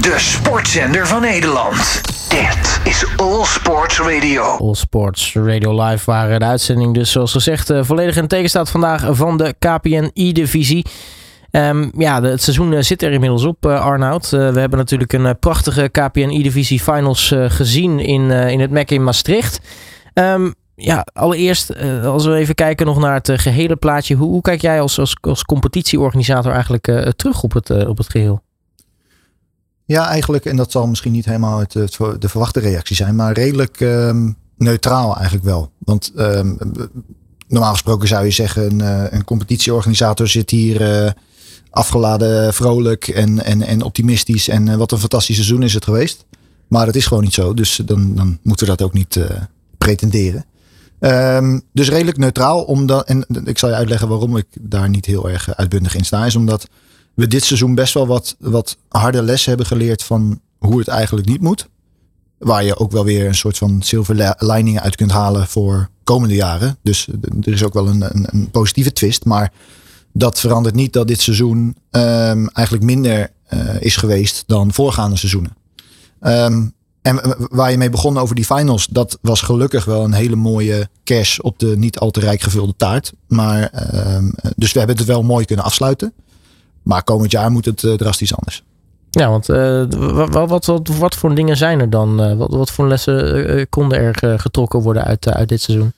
De sportzender van Nederland. Dit is All Sports Radio. All Sports Radio Live, waar de uitzending dus zoals gezegd eh, volledig in teken staat vandaag van de KPN E-divisie. Um, ja, het seizoen eh, zit er inmiddels op, uh, Arnoud. We hebben natuurlijk een prachtige KPN E-divisie finals gezien in, in het MEC in Maastricht. Um, ja, allereerst, als we even kijken nog naar het gehele plaatje. Hoe, hoe kijk jij als, als, als competitieorganisator eigenlijk terug op het, op het geheel? Ja, eigenlijk, en dat zal misschien niet helemaal het, de verwachte reactie zijn, maar redelijk um, neutraal eigenlijk wel. Want um, normaal gesproken zou je zeggen, een, een competitieorganisator zit hier uh, afgeladen, vrolijk en, en, en optimistisch. En uh, wat een fantastisch seizoen is het geweest. Maar dat is gewoon niet zo, dus dan, dan moeten we dat ook niet pretenderen. Um, dus redelijk neutraal, omdat, en ik zal je uitleggen waarom ik daar niet heel erg uitbundig in sta, is omdat we dit seizoen best wel wat, wat harde lessen hebben geleerd van hoe het eigenlijk niet moet. Waar je ook wel weer een soort van silver lining uit kunt halen voor komende jaren. Dus er is ook wel een, een, positieve twist. Maar dat verandert niet dat dit seizoen um, eigenlijk minder uh, is geweest dan voorgaande seizoenen. Um, en waar je mee begon over die finals, dat was gelukkig wel een hele mooie cash op de niet al te rijk gevulde taart. Maar, um, dus we hebben het wel mooi kunnen afsluiten. Maar komend jaar moet het uh, drastisch anders. Ja, want uh, wat, wat, wat, wat, voor dingen zijn er dan? Uh, wat, wat voor lessen konden er getrokken worden uit, uit dit seizoen?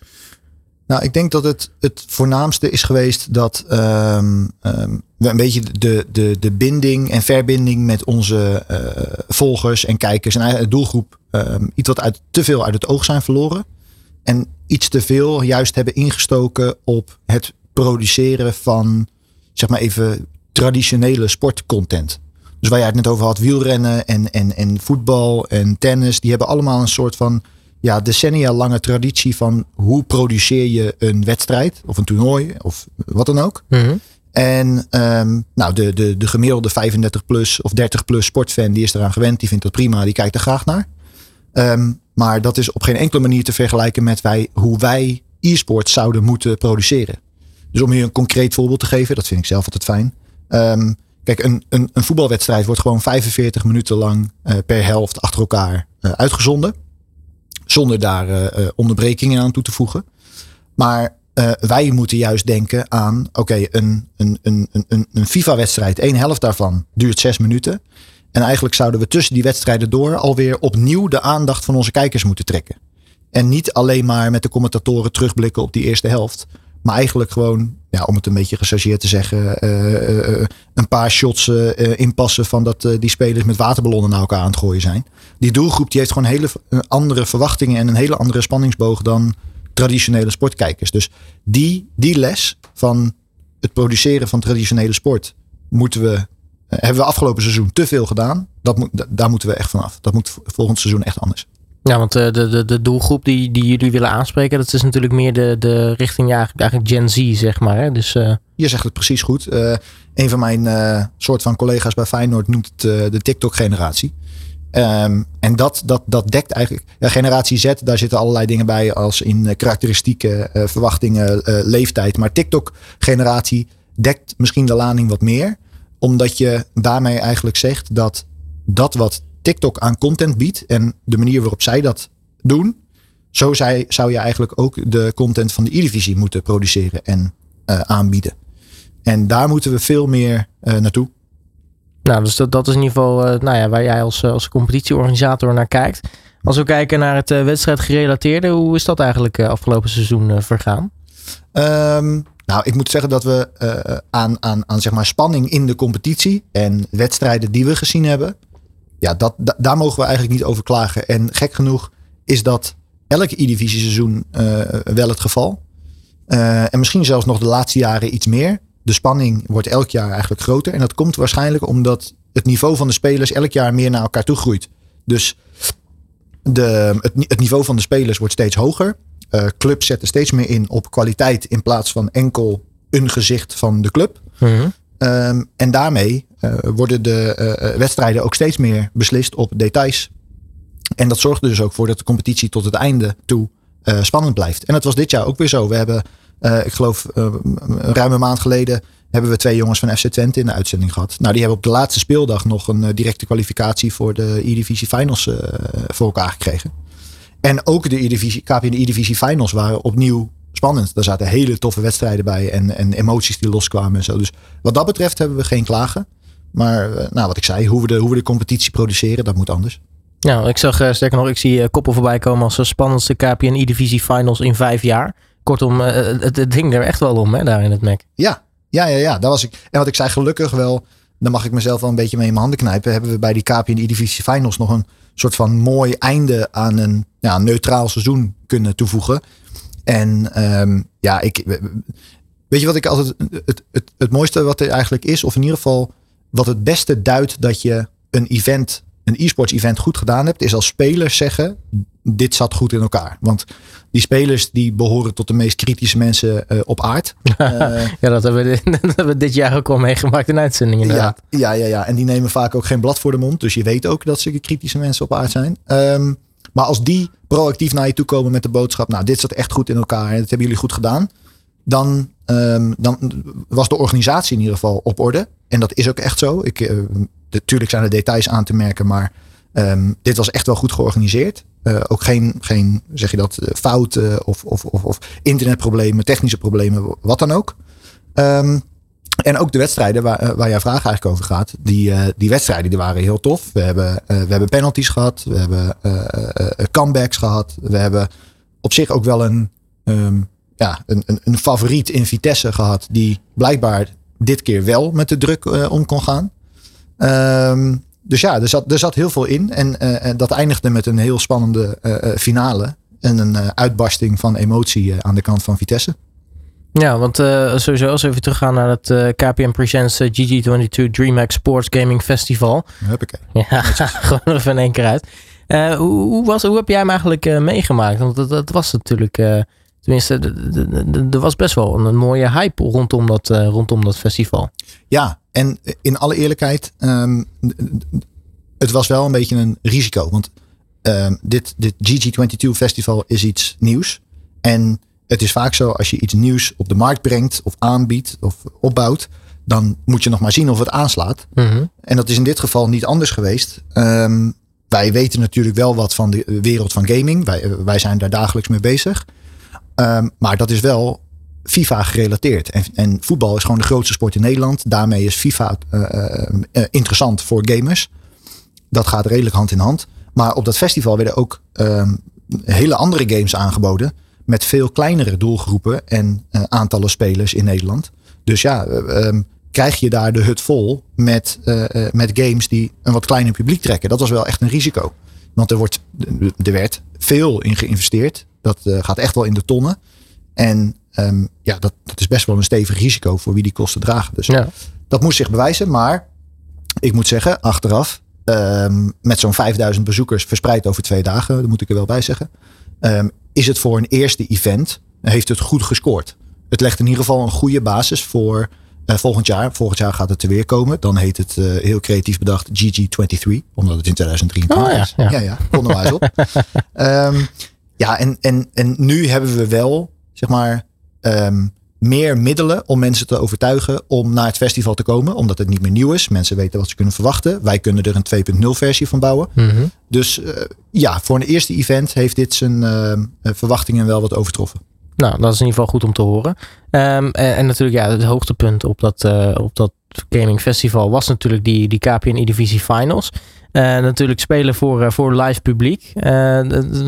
Nou, ik denk dat het het voornaamste is geweest dat um, um, we een beetje de, de, de binding en verbinding met onze volgers en kijkers en doelgroep um, iets wat uit, te veel uit het oog zijn verloren. En iets te veel juist hebben ingestoken op het produceren van, zeg maar even, traditionele sportcontent. Dus waar jij het net over had, wielrennen en, en, en voetbal en tennis, die hebben allemaal een soort van ja, decennia lange traditie van hoe produceer je een wedstrijd of een toernooi of wat dan ook. Mm -hmm. En um, nou, de, de, de gemiddelde 35 plus of 30 plus sportfan die is eraan gewend, die vindt dat prima, die kijkt er graag naar. Um, maar dat is op geen enkele manier te vergelijken met wij, hoe wij e-sport zouden moeten produceren. Dus om hier een concreet voorbeeld te geven, dat vind ik zelf altijd fijn. Um, kijk, een, een, een, voetbalwedstrijd wordt gewoon 45 minuten lang uh, per helft achter elkaar uh, uitgezonden. Zonder daar uh, onderbrekingen aan toe te voegen. Maar wij moeten juist denken aan, oké, een, een, een, een, een FIFA-wedstrijd, één helft daarvan duurt zes minuten. En eigenlijk zouden we tussen die wedstrijden door alweer opnieuw de aandacht van onze kijkers moeten trekken. En niet alleen maar met de commentatoren terugblikken op die eerste helft. Maar eigenlijk gewoon, ja, om het een beetje gechargeerd te zeggen, uh, uh, een paar shots inpassen van dat die spelers met waterballonnen naar elkaar aan het gooien zijn. Die doelgroep die heeft gewoon hele andere verwachtingen en een hele andere spanningsboog dan traditionele sportkijkers. Dus die, die les van het produceren van traditionele sport moeten we, hebben we afgelopen seizoen te veel gedaan. Dat moet, daar moeten we echt vanaf. Dat moet volgend seizoen echt anders. Ja, want de, de, de doelgroep die, die jullie willen aanspreken, dat is natuurlijk meer de, de richting ja, eigenlijk Gen Z, zeg maar. Hè? Dus, uh... Je zegt het precies goed. Uh, een van mijn soort van collega's bij Feyenoord noemt het de TikTok-generatie. Um, en dat, dat, dat dekt eigenlijk. Ja, generatie Z, daar zitten allerlei dingen bij als in karakteristieken, verwachtingen, leeftijd. Maar TikTok-generatie dekt misschien de lading wat meer. Omdat je daarmee eigenlijk zegt dat dat wat TikTok aan content biedt en de manier waarop zij dat doen, zo zij, zou je eigenlijk ook de content van de E-divisie moeten produceren en uh, aanbieden. En daar moeten we veel meer uh, naartoe. Nou, dus dat, dat is in ieder geval uh, nou ja, waar jij als, als competitieorganisator naar kijkt. Als we kijken naar het wedstrijdgerelateerde, hoe is dat eigenlijk afgelopen seizoen vergaan? Um, nou, ik moet zeggen dat we aan, aan, aan zeg maar spanning in de competitie en wedstrijden die we gezien hebben, ja, dat, daar mogen we eigenlijk niet over klagen. En gek genoeg is dat elke E-divisie seizoen uh, wel het geval. Uh, en misschien zelfs nog de laatste jaren iets meer. De spanning wordt elk jaar eigenlijk groter. En dat komt waarschijnlijk omdat het niveau van de spelers elk jaar meer naar elkaar toe groeit. Dus de, het, het niveau van de spelers wordt steeds hoger. Uh, clubs zetten steeds meer in op kwaliteit in plaats van enkel een gezicht van de club. Mm -hmm. Um, en daarmee worden de uh, wedstrijden ook steeds meer beslist op details. En dat zorgt er dus ook voor dat de competitie tot het einde toe spannend blijft. En dat was dit jaar ook weer zo. We hebben, ik geloof, een ruime maand geleden hebben we twee jongens van FC Twente in de uitzending gehad. Nou, die hebben op de laatste speeldag nog een eh, directe kwalificatie voor de E-Divisie Finals eh, voor elkaar gekregen. En ook de E-Divisie, KPN de E-Divisie Finals waren opnieuw spannend. Daar zaten hele toffe wedstrijden bij en, en emoties die loskwamen en zo. Dus wat dat betreft hebben we geen klagen. Maar eh, nou, wat ik zei, hoe we, de, hoe we de competitie produceren, dat moet anders. Nou, ik zag uh, sterker nog, ik zie uh, koppen voorbij komen als de spannendste KPN E-Divisie Finals in vijf jaar. Kortom, het, het ding er echt wel om, hè, daar in het Mac. Ja, ja, ja, ja. Daar was ik. En wat ik zei, gelukkig wel, dan mag ik mezelf wel een beetje mee in mijn handen knijpen. Hebben we bij die KPN E-Divisie Finals nog een soort van mooi einde aan een ja, neutraal seizoen kunnen toevoegen. En um, ja, ik. Weet je wat ik altijd. Het, het, het mooiste wat er eigenlijk is, of in ieder geval wat het beste duidt dat je een event, een e-sports event goed gedaan hebt, is als spelers zeggen: dit zat goed in elkaar. Want die spelers die behoren tot de meest kritische mensen uh, op aard. Ja, dat hebben, we, dat hebben we dit jaar ook al meegemaakt in uitzendingen. Ja, ja, ja, ja. En die nemen vaak ook geen blad voor de mond. Dus je weet ook dat ze kritische mensen op aard zijn. Um, maar als die proactief naar je toe komen met de boodschap: Nou, dit zat echt goed in elkaar en dat hebben jullie goed gedaan. Dan, um, dan was de organisatie in ieder geval op orde. En dat is ook echt zo. Ik, natuurlijk zijn er details aan te merken, maar um, dit was echt wel goed georganiseerd. Uh, ook geen, geen, zeg je dat, fouten of, of, of, of internetproblemen, technische problemen, wat dan ook. Um, en ook de wedstrijden waar, waar jouw vraag eigenlijk over gaat. Die, die wedstrijden die waren heel tof. We hebben, we hebben penalties gehad. We hebben comebacks gehad. We hebben op zich ook wel een, um, ja, een, een, een, favoriet in Vitesse gehad. Die blijkbaar dit keer wel met de druk om kon gaan. Um, dus ja, er zat, er zat heel veel in. En, en dat eindigde met een heel spannende finale. En een uitbarsting van emotie aan de kant van Vitesse. Ja, want sowieso als we even teruggaan naar het KPM Presents uh, GG22 DreamHack Sports Gaming Festival. Huppakee. Ja, gewoon even in één keer uit. hoe, hoe, was, hoe heb jij hem eigenlijk meegemaakt? Want dat, dat was natuurlijk, tenminste, er was best wel een, een, mooie hype rondom dat, rondom dat festival. Ja, en in alle eerlijkheid, um, het was wel een beetje een risico. Want um, dit, dit GG22 festival is iets nieuws. En het is vaak zo als je iets nieuws op de markt brengt of aanbiedt of opbouwt, dan moet je nog maar zien of het aanslaat. Mm -hmm. En dat is in dit geval niet anders geweest. Um, wij weten natuurlijk wel wat van de wereld van gaming. Wij, wij zijn daar dagelijks mee bezig. Um, maar dat is wel FIFA gerelateerd. En, en, voetbal is gewoon de grootste sport in Nederland. Daarmee is FIFA uh, uh, interessant voor gamers. Dat gaat redelijk hand in hand. Maar op dat festival werden ook um, hele andere games aangeboden met veel kleinere doelgroepen en aantallen spelers in Nederland. Dus ja, um, krijg je daar de hut vol met, met games die een wat kleiner publiek trekken. Dat was wel echt een risico. Want er, wordt, er werd veel in geïnvesteerd. Dat uh, gaat echt wel in de tonnen. En um, ja, dat, dat is best wel een stevig risico voor wie die kosten dragen. Dus ja. dat moest zich bewijzen. Maar ik moet zeggen, achteraf, um, met zo'n 5000 bezoekers verspreid over twee dagen, dat moet ik er wel bij zeggen. Um, is het voor een eerste event, heeft het goed gescoord. Het legt in ieder geval een goede basis voor uh, volgend jaar. Volgend jaar gaat het er weer komen. Dan heet het uh, heel creatief bedacht GG23, omdat het in 2023 oh, ja, is. Ja, ja, ja kom er maar eens op. ja, en, en, en nu hebben we wel, zeg maar, um, meer middelen om mensen te overtuigen om naar het festival te komen. Omdat het niet meer nieuw is. Mensen weten wat ze kunnen verwachten. Wij kunnen er een 2.0 versie van bouwen. Mm -hmm. Dus uh, ja, voor een eerste event heeft dit zijn uh, verwachtingen wel wat overtroffen. Nou, dat is in ieder geval goed om te horen. Um, en, en, natuurlijk, ja, het hoogtepunt op dat, uh, op dat gaming festival was natuurlijk die, die KPN E-Divisie Finals. Uh, natuurlijk spelen voor, uh, voor live publiek. Uh,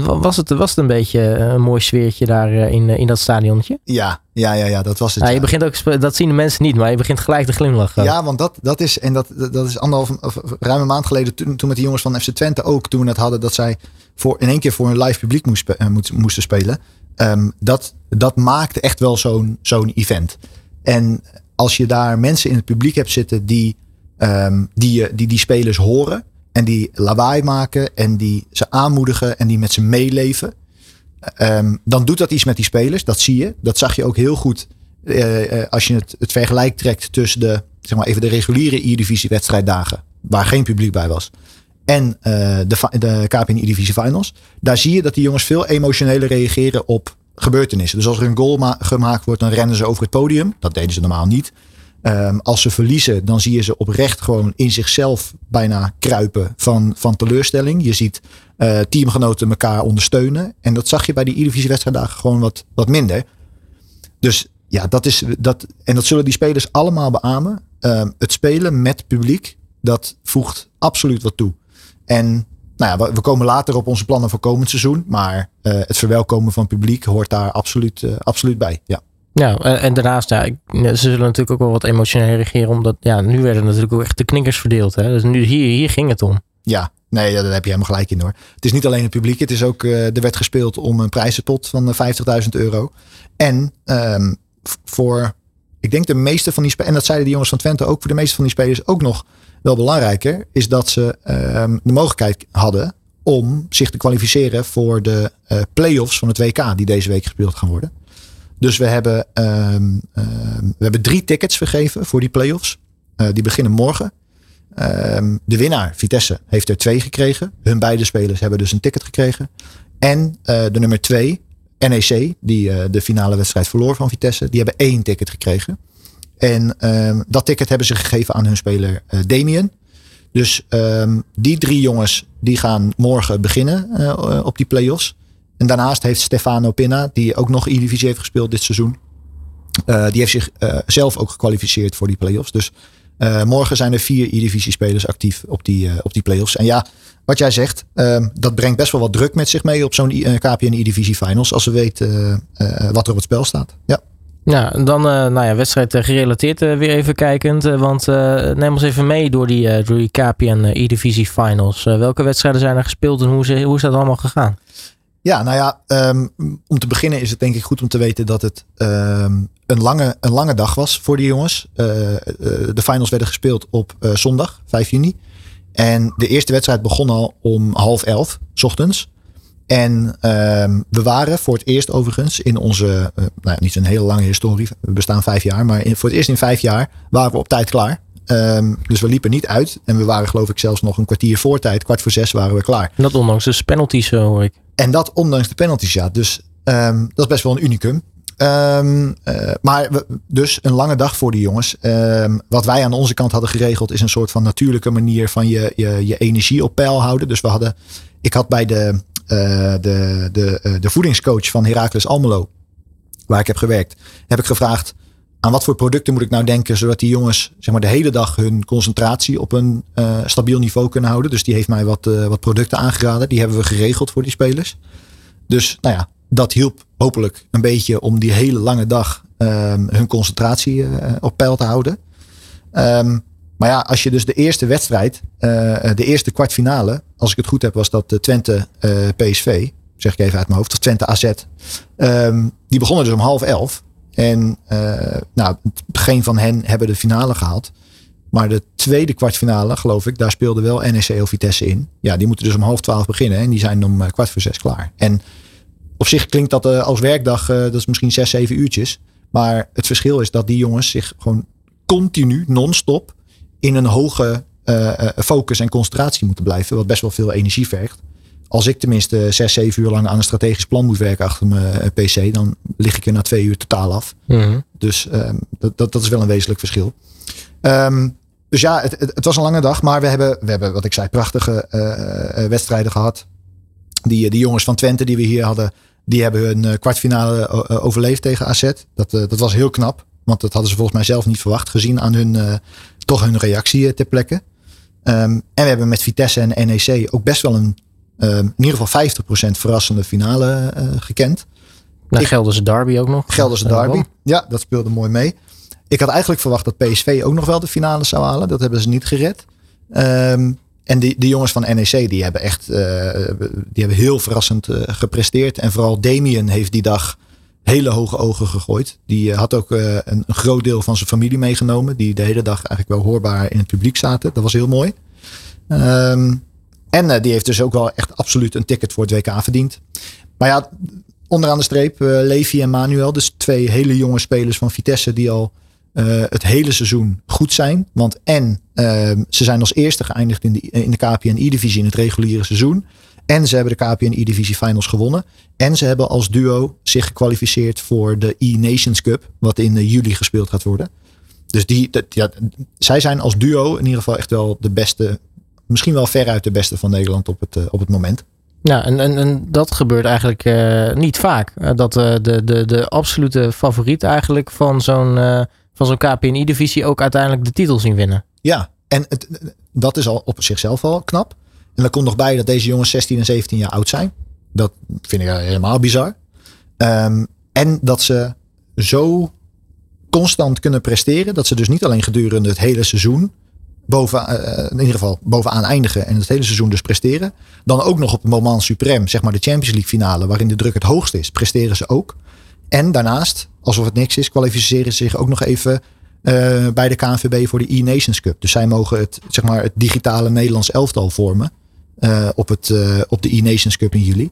was, het, was het een beetje een mooi sfeertje daar in, in dat stadionnetje? Ja, ja, ja, ja, dat was het. Ja, ja. Je begint ook, dat zien de mensen niet, maar je begint gelijk te glimlachen. Ja, want dat, dat is, en dat, dat is anderhalf, of ruim een maand geleden, toen, toen met die jongens van FC Twente ook, toen we het hadden dat zij voor, in één keer voor een live publiek moest, moesten spelen. Um, dat, dat maakte echt wel zo'n zo'n event. En als je daar mensen in het publiek hebt zitten die, um, die, die die spelers horen en die lawaai maken en die ze aanmoedigen en die met ze meeleven. Um, dan doet dat iets met die spelers. Dat zie je. Dat zag je ook heel goed uh, als je het, het vergelijk trekt tussen de, zeg maar even de reguliere E-divisie wedstrijddagen. Waar geen publiek bij was. En uh, de, de KPN E-divisie finals. Daar zie je dat die jongens veel emotioneler reageren op gebeurtenissen. Dus als er een goal gemaakt wordt, dan rennen ze over het podium. Dat deden ze normaal niet. Ehm, als ze verliezen, dan zie je ze oprecht gewoon in zichzelf bijna kruipen van, van teleurstelling. Je ziet uh, teamgenoten elkaar ondersteunen. En dat zag je bij die Eredivisie wedstrijddagen gewoon wat, wat minder. Dus ja, dat is dat. En dat zullen die spelers allemaal beamen. Ehm, het spelen met publiek, dat voegt absoluut wat toe. En nou ja, we, komen later op onze plannen voor komend seizoen. Maar uh, het verwelkomen van publiek hoort daar absoluut, uh, absoluut bij. Ja. Ja, en daarnaast, ja, ze zullen natuurlijk ook wel wat emotioneel reageren. Omdat ja, nu werden natuurlijk ook echt de knikkers verdeeld. Hè? Dus nu, hier, hier ging het om. Ja, nee, daar heb je helemaal gelijk in hoor. Het is niet alleen het publiek. Het is ook, uh, er werd gespeeld om een prijzenpot van 50.000 euro. En um, voor, ik denk de meeste van die spelers, en dat zeiden die jongens van Twente ook, voor de meeste van die spelers ook nog wel belangrijker, is dat ze um, de mogelijkheid hadden om zich te kwalificeren voor de uh, play-offs van het WK die deze week gespeeld gaan worden. Dus we hebben, um, we hebben drie tickets vergeven voor die play-offs. Uh, die beginnen morgen. de winnaar, Vitesse, heeft er twee gekregen. Hun beide spelers hebben dus een ticket gekregen. En uh, de nummer twee, NEC, die uh, de finale wedstrijd verloor van Vitesse, die hebben één ticket gekregen. En dat ticket hebben ze gegeven aan hun speler uh, Damien. Dus die drie jongens die gaan morgen beginnen op die play-offs. En daarnaast heeft Stefano Pinna, die ook nog E-divisie heeft gespeeld dit seizoen. die heeft zich zelf ook gekwalificeerd voor die play-offs. Dus morgen zijn er vier E-divisie spelers actief op die, op die play-offs. En ja, wat jij zegt, uh, dat brengt best wel wat druk met zich mee op zo'n uh, KPN E-divisie finals. Als ze weten uh, wat er op het spel staat. Ja. Ja, dan nou ja, wedstrijd gerelateerd weer even kijkend. want neem ons even mee door die, door die KPN E-divisie finals. welke wedstrijden zijn er gespeeld en hoe, hoe is dat allemaal gegaan? Ja, nou ja, um, om te beginnen is het denk ik goed om te weten dat het um, een, lange, een lange dag was voor die jongens. de finals werden gespeeld op zondag, 5 juni. En de eerste wedstrijd begon al om half elf, s ochtends. En uh, we waren voor het eerst overigens in onze, nou niet een hele lange historie, we bestaan vijf jaar, maar voor het eerst in vijf jaar waren we op tijd klaar. Dus we liepen niet uit en we waren geloof ik zelfs nog een kwartier voor tijd, kwart voor zes waren we klaar. En dat ondanks de penalties hoor ik. En dat ondanks de penalties ja, dus um, dat is best wel een unicum. Um, uh, maar dus een lange dag voor die jongens. Um, wat wij aan onze kant hadden geregeld is een soort van natuurlijke manier van je, je, je energie op peil houden. Dus we hadden, ik had bij de, uh, de, de, uh, de voedingscoach van Heracles Almelo, waar ik heb gewerkt, heb ik gevraagd aan wat voor producten moet ik nou denken, zodat die jongens zeg maar, de hele dag hun concentratie op een stabiel niveau kunnen houden. Dus die heeft mij wat, wat producten aangeraden. Die hebben we geregeld voor die spelers. Dus nou ja, dat hielp hopelijk een beetje om die hele lange dag um, hun concentratie uh, op peil te houden. Um, maar ja, als je dus de eerste wedstrijd, de eerste kwartfinale, als ik het goed heb, was dat Twente PSV, zeg ik even uit mijn hoofd, of Twente AZ. Um, die begonnen dus om half elf. En nou, geen van hen hebben de finale gehaald. Maar de tweede kwartfinale, geloof ik, daar speelde wel NEC of Vitesse in. Ja, die moeten dus om half twaalf beginnen en die zijn om kwart voor zes klaar. En op zich klinkt dat uh, als werkdag, dat is misschien zes, zeven uurtjes. Maar het verschil is dat die jongens zich gewoon continu, non-stop, in een hoge focus en concentratie moeten blijven. Wat best wel veel energie vergt. Als ik tenminste zes, zeven uur lang aan een strategisch plan moet werken achter mijn PC, dan lig ik er na twee uur totaal af. Mm -hmm. Dus um, dat, dat, dat, is wel een wezenlijk verschil. Um, dus ja, het, het, het, was een lange dag, maar we hebben, we hebben wat ik zei, prachtige wedstrijden gehad. Die, die jongens van Twente die we hier hadden, die hebben hun eh, kwartfinale eh, eh, overleefd tegen AZ. Dat, dat was heel knap. Want dat hadden ze volgens mij zelf niet verwacht. Gezien aan hun, toch hun reactie ter plekke. Um, en we hebben met Vitesse en NEC ook best wel een, um, in ieder geval 50% verrassende finale uh, gekend. Nou, Ik, Gelderse Derby ook nog. Gelderse Derby. Ja, dat speelde mooi mee. Ik had eigenlijk verwacht dat PSV ook nog wel de finale zou halen. Dat hebben ze niet gered. Um, en die, die jongens van NEC die hebben echt uh, die hebben heel verrassend uh, gepresteerd. En vooral Damien heeft die dag hele hoge ogen gegooid. Die uh, had ook een, een, groot deel van zijn familie meegenomen. Die de hele dag eigenlijk wel hoorbaar in het publiek zaten. Dat was heel mooi. Um, en die heeft dus ook wel echt absoluut een ticket voor het WK verdiend. Maar ja, onderaan de streep, Levi en Manuel. Dus twee hele jonge spelers van Vitesse die al uh, het hele seizoen goed zijn. Want en uh, ze zijn als eerste geëindigd in de, in de KPN E-divisie in het reguliere seizoen. En ze hebben de KPN E-divisie finals gewonnen. En ze hebben als duo zich gekwalificeerd voor de E-Nations Cup. Wat in uh, juli gespeeld gaat worden. dus die, dat, ja, zij zijn als duo in ieder geval echt wel de beste, misschien wel veruit de beste van Nederland op het, op het moment. Ja, en, en, en dat gebeurt eigenlijk niet vaak. dat de, de, de absolute favoriet eigenlijk van zo'n van zo'n KPNI-divisie ook uiteindelijk de titel zien winnen. Ja, en het, dat is al op zichzelf al knap. En dan komt nog bij dat deze jongens 16 en 17 jaar oud zijn. Dat vind ik helemaal bizar. Um, en dat ze zo constant kunnen presteren. Dat ze dus niet alleen gedurende het hele seizoen boven, uh, in ieder geval bovenaan eindigen en het hele seizoen dus presteren. Dan ook nog op het moment suprem, zeg maar de Champions League finale, waarin de druk het hoogst is, presteren ze ook. En daarnaast, alsof het niks is, kwalificeren ze zich ook nog even uh, bij de KNVB voor de E-Nations Cup. Dus zij mogen het, zeg maar, het digitale Nederlands elftal vormen uh, op, het, op de E-Nations Cup in juli.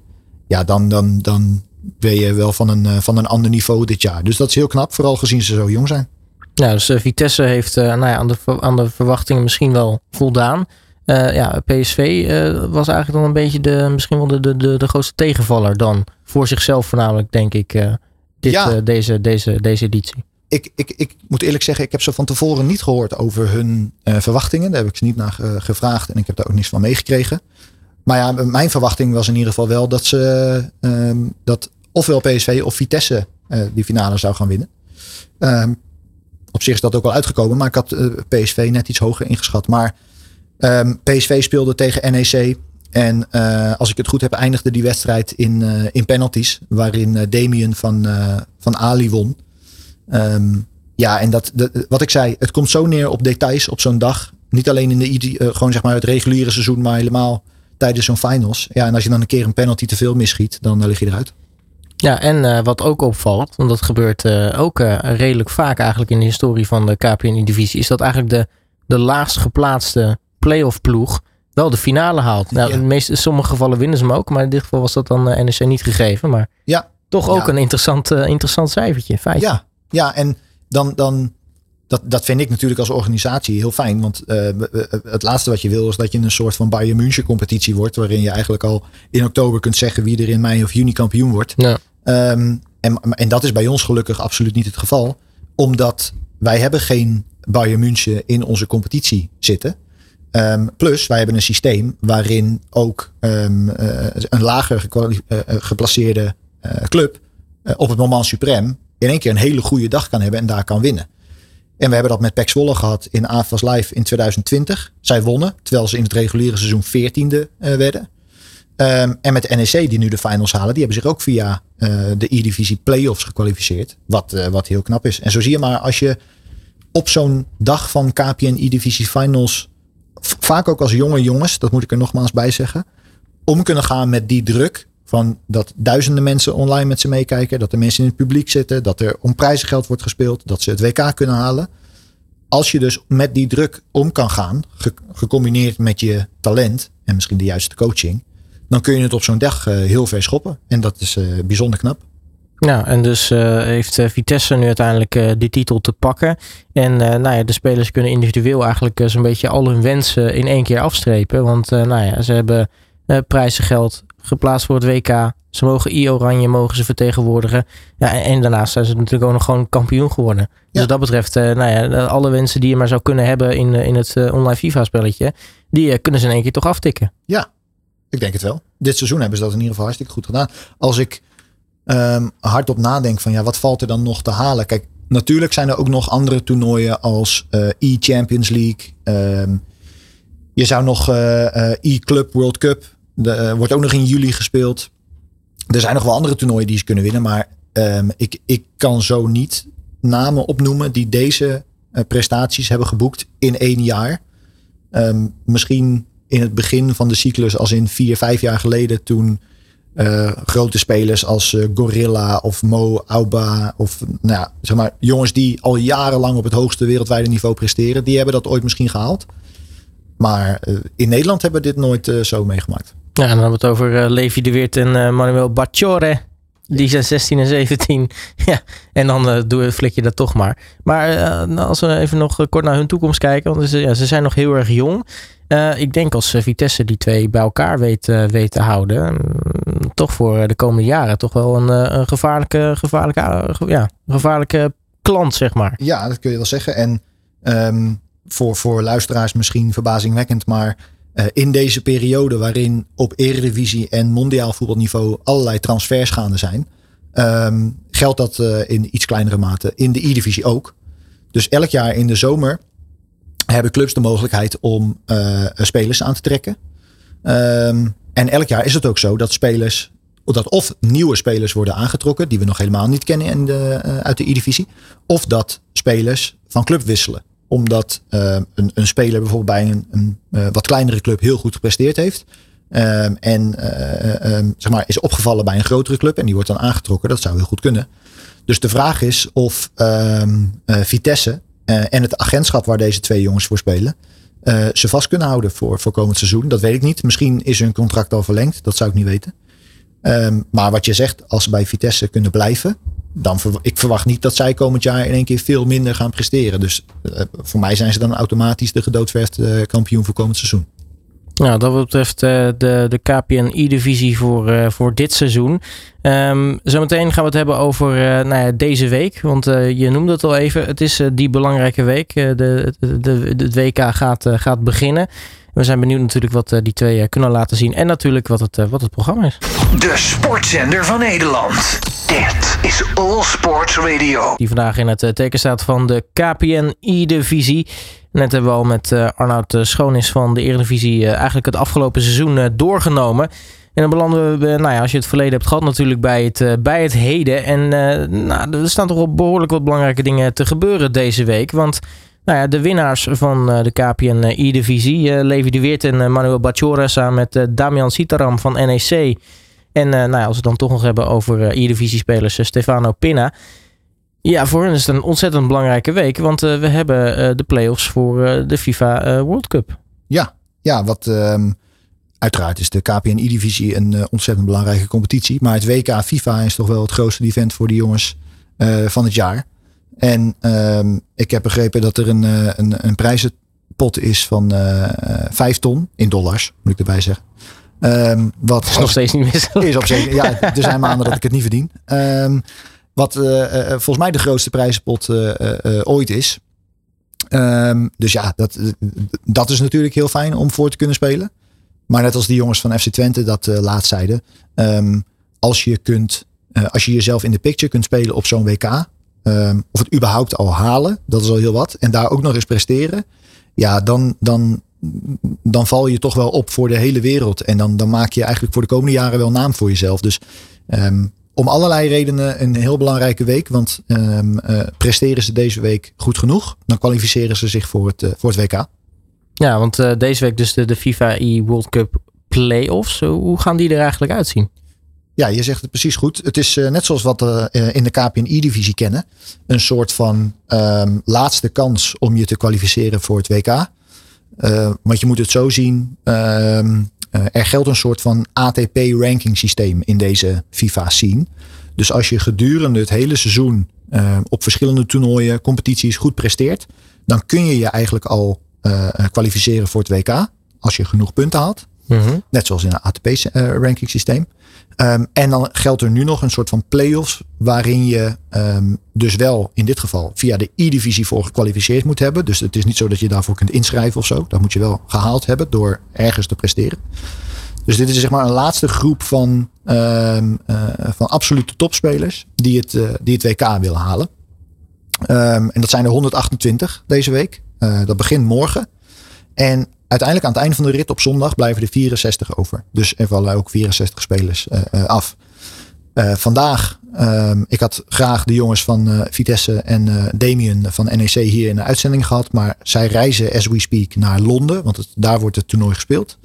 Ja, dan, dan, dan ben je wel van een, van een ander niveau dit jaar. Dus dat is heel knap, vooral gezien ze zo jong zijn. Nou, dus Vitesse heeft nou ja, aan, de, aan de verwachtingen misschien wel voldaan. ja, PSV was eigenlijk dan een beetje de, misschien wel de, de, de, grootste tegenvaller dan. Voor zichzelf voornamelijk, denk ik, dit, ja. deze, deze, deze editie ik, ik, ik moet eerlijk zeggen, ik heb ze van tevoren niet gehoord over hun verwachtingen. Daar heb ik ze niet naar gevraagd en ik heb daar ook niets van meegekregen. Maar ja, mijn verwachting was in ieder geval wel dat ze uh, dat ofwel PSV of Vitesse die finale zou gaan winnen. Ehm, op zich is dat ook wel uitgekomen, maar ik had PSV net iets hoger ingeschat. Maar ehm, PSV speelde tegen NEC. En als ik het goed heb, eindigde die wedstrijd in, in penalties. Waarin Damien van, van Ali won. Um, ja, en dat, wat ik zei, het komt zo neer op details op zo'n dag. Niet alleen in de, gewoon zeg maar het reguliere seizoen, maar helemaal tijdens zo'n finals. Ja, en als je dan een keer een penalty te veel misschiet, dan lig je eruit. Ja, en uh, wat ook opvalt, want dat gebeurt ook redelijk vaak eigenlijk in de historie van de KPN-divisie, is dat eigenlijk de, de laagst geplaatste playoff ploeg wel de finale haalt. Nou, ja. in, meeste, in sommige gevallen winnen ze hem ook, maar in dit geval was dat dan NEC niet gegeven. Maar ja. toch ook een interessant, interessant cijfertje, feitje. Ja, ja, en dan, dan dat, dat vind ik natuurlijk als organisatie heel fijn. Want uh, het laatste wat je wil is dat je een soort van Bayern München competitie wordt. Waarin je eigenlijk al in oktober kunt zeggen wie er in mei of juni kampioen wordt. Ja. Um, en, dat is bij ons gelukkig absoluut niet het geval. Omdat wij hebben geen Bayern München in onze competitie zitten. Um, plus, wij hebben een systeem waarin ook um, uh, een lager uh, geplaceerde club op het moment suprem in één keer een hele goede dag kan hebben en daar kan winnen. En we hebben dat met Pek Zwolle gehad in AFAS Live in 2020. Zij wonnen, terwijl ze in het reguliere seizoen 14e uh, werden. Um, en met NEC, die nu de finals halen, die hebben zich ook via uh, de E-divisie playoffs gekwalificeerd. Wat, uh, wat heel knap is. En zo zie je maar, als je op zo'n dag van KPN E-divisie finals, vaak ook als jonge jongens, dat moet ik er nogmaals bij zeggen, om kunnen gaan met die druk van dat duizenden mensen online met ze meekijken. Dat er mensen in het publiek zitten. Dat er om prijzengeld wordt gespeeld. Dat ze het WK kunnen halen. Als je dus met die druk om kan gaan. Gecombineerd met je talent. En misschien de juiste coaching. Dan kun je het op zo'n dag uh, heel ver schoppen. En dat is uh, bijzonder knap. Nou, en dus uh, heeft Vitesse nu uiteindelijk die titel te pakken. En nou ja, de spelers kunnen individueel eigenlijk zo'n beetje al hun wensen in één keer afstrepen. Want nou ja, ze hebben prijzengeld, geplaatst voor het WK. Ze mogen I-Oranje mogen ze vertegenwoordigen. Ja, en, daarnaast zijn ze natuurlijk ook nog gewoon kampioen geworden. Dus wat dat betreft, uh, nou ja, alle wensen die je maar zou kunnen hebben in, in het uh, online FIFA-spelletje, die uh, kunnen ze in één keer toch aftikken. Ja, ik denk het wel. Dit seizoen hebben ze dat in ieder geval hartstikke goed gedaan. Als ik um, hardop nadenk van ja, wat valt er dan nog te halen? Kijk, natuurlijk zijn er ook nog andere toernooien als E-Champions League. Um, je zou nog E-Club World Cup de, wordt ook nog in juli gespeeld. Er zijn nog wel andere toernooien die ze kunnen winnen. Maar um, ik, ik kan zo niet namen opnoemen die deze prestaties hebben geboekt in één jaar. Misschien in het begin van de cyclus, als in vier, vijf jaar geleden, toen uh, grote spelers als Gorilla of Mo Auba, of nou ja, zeg maar, jongens die al jarenlang op het hoogste wereldwijde niveau presteren, die hebben dat ooit misschien gehaald. Maar in Nederland hebben we dit nooit zo meegemaakt. Ja, dan hebben we het over Levi de Weert en Manuel Bacciore. Die zijn 16 en 17. ja, en dan doe, flik je dat toch maar. Maar nou, als we even nog kort naar hun toekomst kijken. Want ze, ja, ze zijn nog heel erg jong. Ik denk als Vitesse die twee bij elkaar weet, weet te houden. Mm, toch voor de komende jaren toch wel een, een gevaarlijke, gevaarlijke, ja, gevaarlijke klant, zeg maar. Ja, dat kun je wel zeggen. En ehm, voor, voor luisteraars misschien verbazingwekkend, maar in deze periode waarin op eredivisie en mondiaal voetbalniveau allerlei transfers gaande zijn, um, geldt dat in iets kleinere mate in de E-divisie ook. Dus elk jaar in de zomer hebben clubs de mogelijkheid om uh, spelers aan te trekken. Um, en elk jaar is het ook zo dat spelers, dat of nieuwe spelers worden aangetrokken, die we nog helemaal niet kennen in de, uh, uit de E-divisie, of dat spelers van club wisselen. Omdat uh, een, een, speler bijvoorbeeld bij een, een wat kleinere club heel goed gepresteerd heeft. Um, en um, zeg maar, is opgevallen bij een grotere club en die wordt dan aangetrokken. Dat zou heel goed kunnen. Dus de vraag is of Vitesse en het agentschap waar deze twee jongens voor spelen, uh, ze vast kunnen houden voor, voor komend seizoen. Dat weet ik niet. Misschien is hun contract al verlengd. Dat zou ik niet weten. Um, maar wat je zegt, als ze bij Vitesse kunnen blijven. Dan ik verwacht niet dat zij komend jaar in één keer veel minder gaan presteren. Dus uh, voor mij zijn ze dan automatisch de gedoodverfde kampioen voor komend seizoen. Nou, dat betreft uh, de, de KPN-I-divisie voor, uh, voor dit seizoen. Um, zometeen gaan we het hebben over uh, nou ja, deze week. Want je noemde het al even. Het is die belangrijke week. de, de, de, het WK gaat, gaat beginnen. We zijn benieuwd natuurlijk wat die twee kunnen laten zien. En natuurlijk wat het, wat het programma is. De sportzender van Nederland. Dit is All Sports Radio. Die vandaag in het teken staat van de KPN-I-divisie. Net hebben we al met uh, Arnoud Schoonis van de Eredivisie eigenlijk het afgelopen seizoen doorgenomen. En dan belanden we, nou ja, als je het verleden hebt gehad, natuurlijk bij het, bij het heden. En nou, er staan toch wel behoorlijk wat belangrijke dingen te gebeuren deze week. Want nou ja, de winnaars van de KPN E-divisie, Levi de Weert en Manuel Bacciora samen met Damian Sitaram van NEC. En nou ja, als we het dan toch nog hebben over E-divisie-spelers Stefano Pinna. Ja, voor hen is het een ontzettend belangrijke week, want we hebben de play-offs voor de FIFA World Cup. Ja, ja wat um, uiteraard is de KPN-I-divisie een ontzettend belangrijke competitie. Maar het WK FIFA is toch wel het grootste event voor de jongens van het jaar. En um, ik heb begrepen dat er een, een, een prijzenpot is van vijf ton in dollars, moet ik erbij zeggen. Um, wat is nog steeds niet misselijk. Is op zich, ja, er zijn maanden dat ik het niet verdien. Um, wat uh, uh, volgens mij de grootste prijzenpot uh, ooit is. Um, dus ja, dat, dat is natuurlijk heel fijn om voor te kunnen spelen. Maar net als die jongens van FC Twente dat laatst zeiden. Als je kunt, als je jezelf in de picture kunt spelen op zo'n WK. Of het überhaupt al halen, dat is al heel wat. En daar ook nog eens presteren. Ja, dan, dan, dan val je toch wel op voor de hele wereld. En dan, dan maak je eigenlijk voor de komende jaren wel naam voor jezelf. Dus um, om allerlei redenen een heel belangrijke week. Want um, uh, presteren ze deze week goed genoeg, dan kwalificeren ze zich voor het, uh, voor het WK. Ja, want uh, deze week dus de, de FIFA e World Cup Playoffs. Hoe gaan die er eigenlijk uitzien? Ja, je zegt het precies goed. Het is net zoals wat we in de KPNI-divisie kennen. Een soort van um, laatste kans om je te kwalificeren voor het WK. Want je moet het zo zien. Um, uh, er geldt een soort van ATP-ranking systeem in deze FIFA-scene. Dus als je gedurende het hele seizoen uh, op verschillende toernooien, competities goed presteert, dan kun je je eigenlijk al uh, kwalificeren voor het WK. Als je genoeg punten haalt. -hmm. Net zoals in een ATP-ranking systeem. Um, en dan geldt er nu nog een soort van play-offs. Waarin je um, dus wel in dit geval via de E-divisie voor gekwalificeerd moet hebben. Dus het is niet zo dat je daarvoor kunt inschrijven of zo. Dat moet je wel gehaald hebben door ergens te presteren. Dus dit is zeg maar een laatste groep van, um, uh, van absolute topspelers die het, het WK willen halen. en dat zijn er 128 deze week. Dat begint morgen. En uiteindelijk aan het einde van de rit op zondag blijven er 64 over. Dus er vallen ook 64 spelers uh, uh, af. Uh, vandaag, ik had graag de jongens van Vitesse en Damien van NEC hier in de uitzending gehad. Maar zij reizen as we speak naar Londen, want daar wordt het toernooi gespeeld.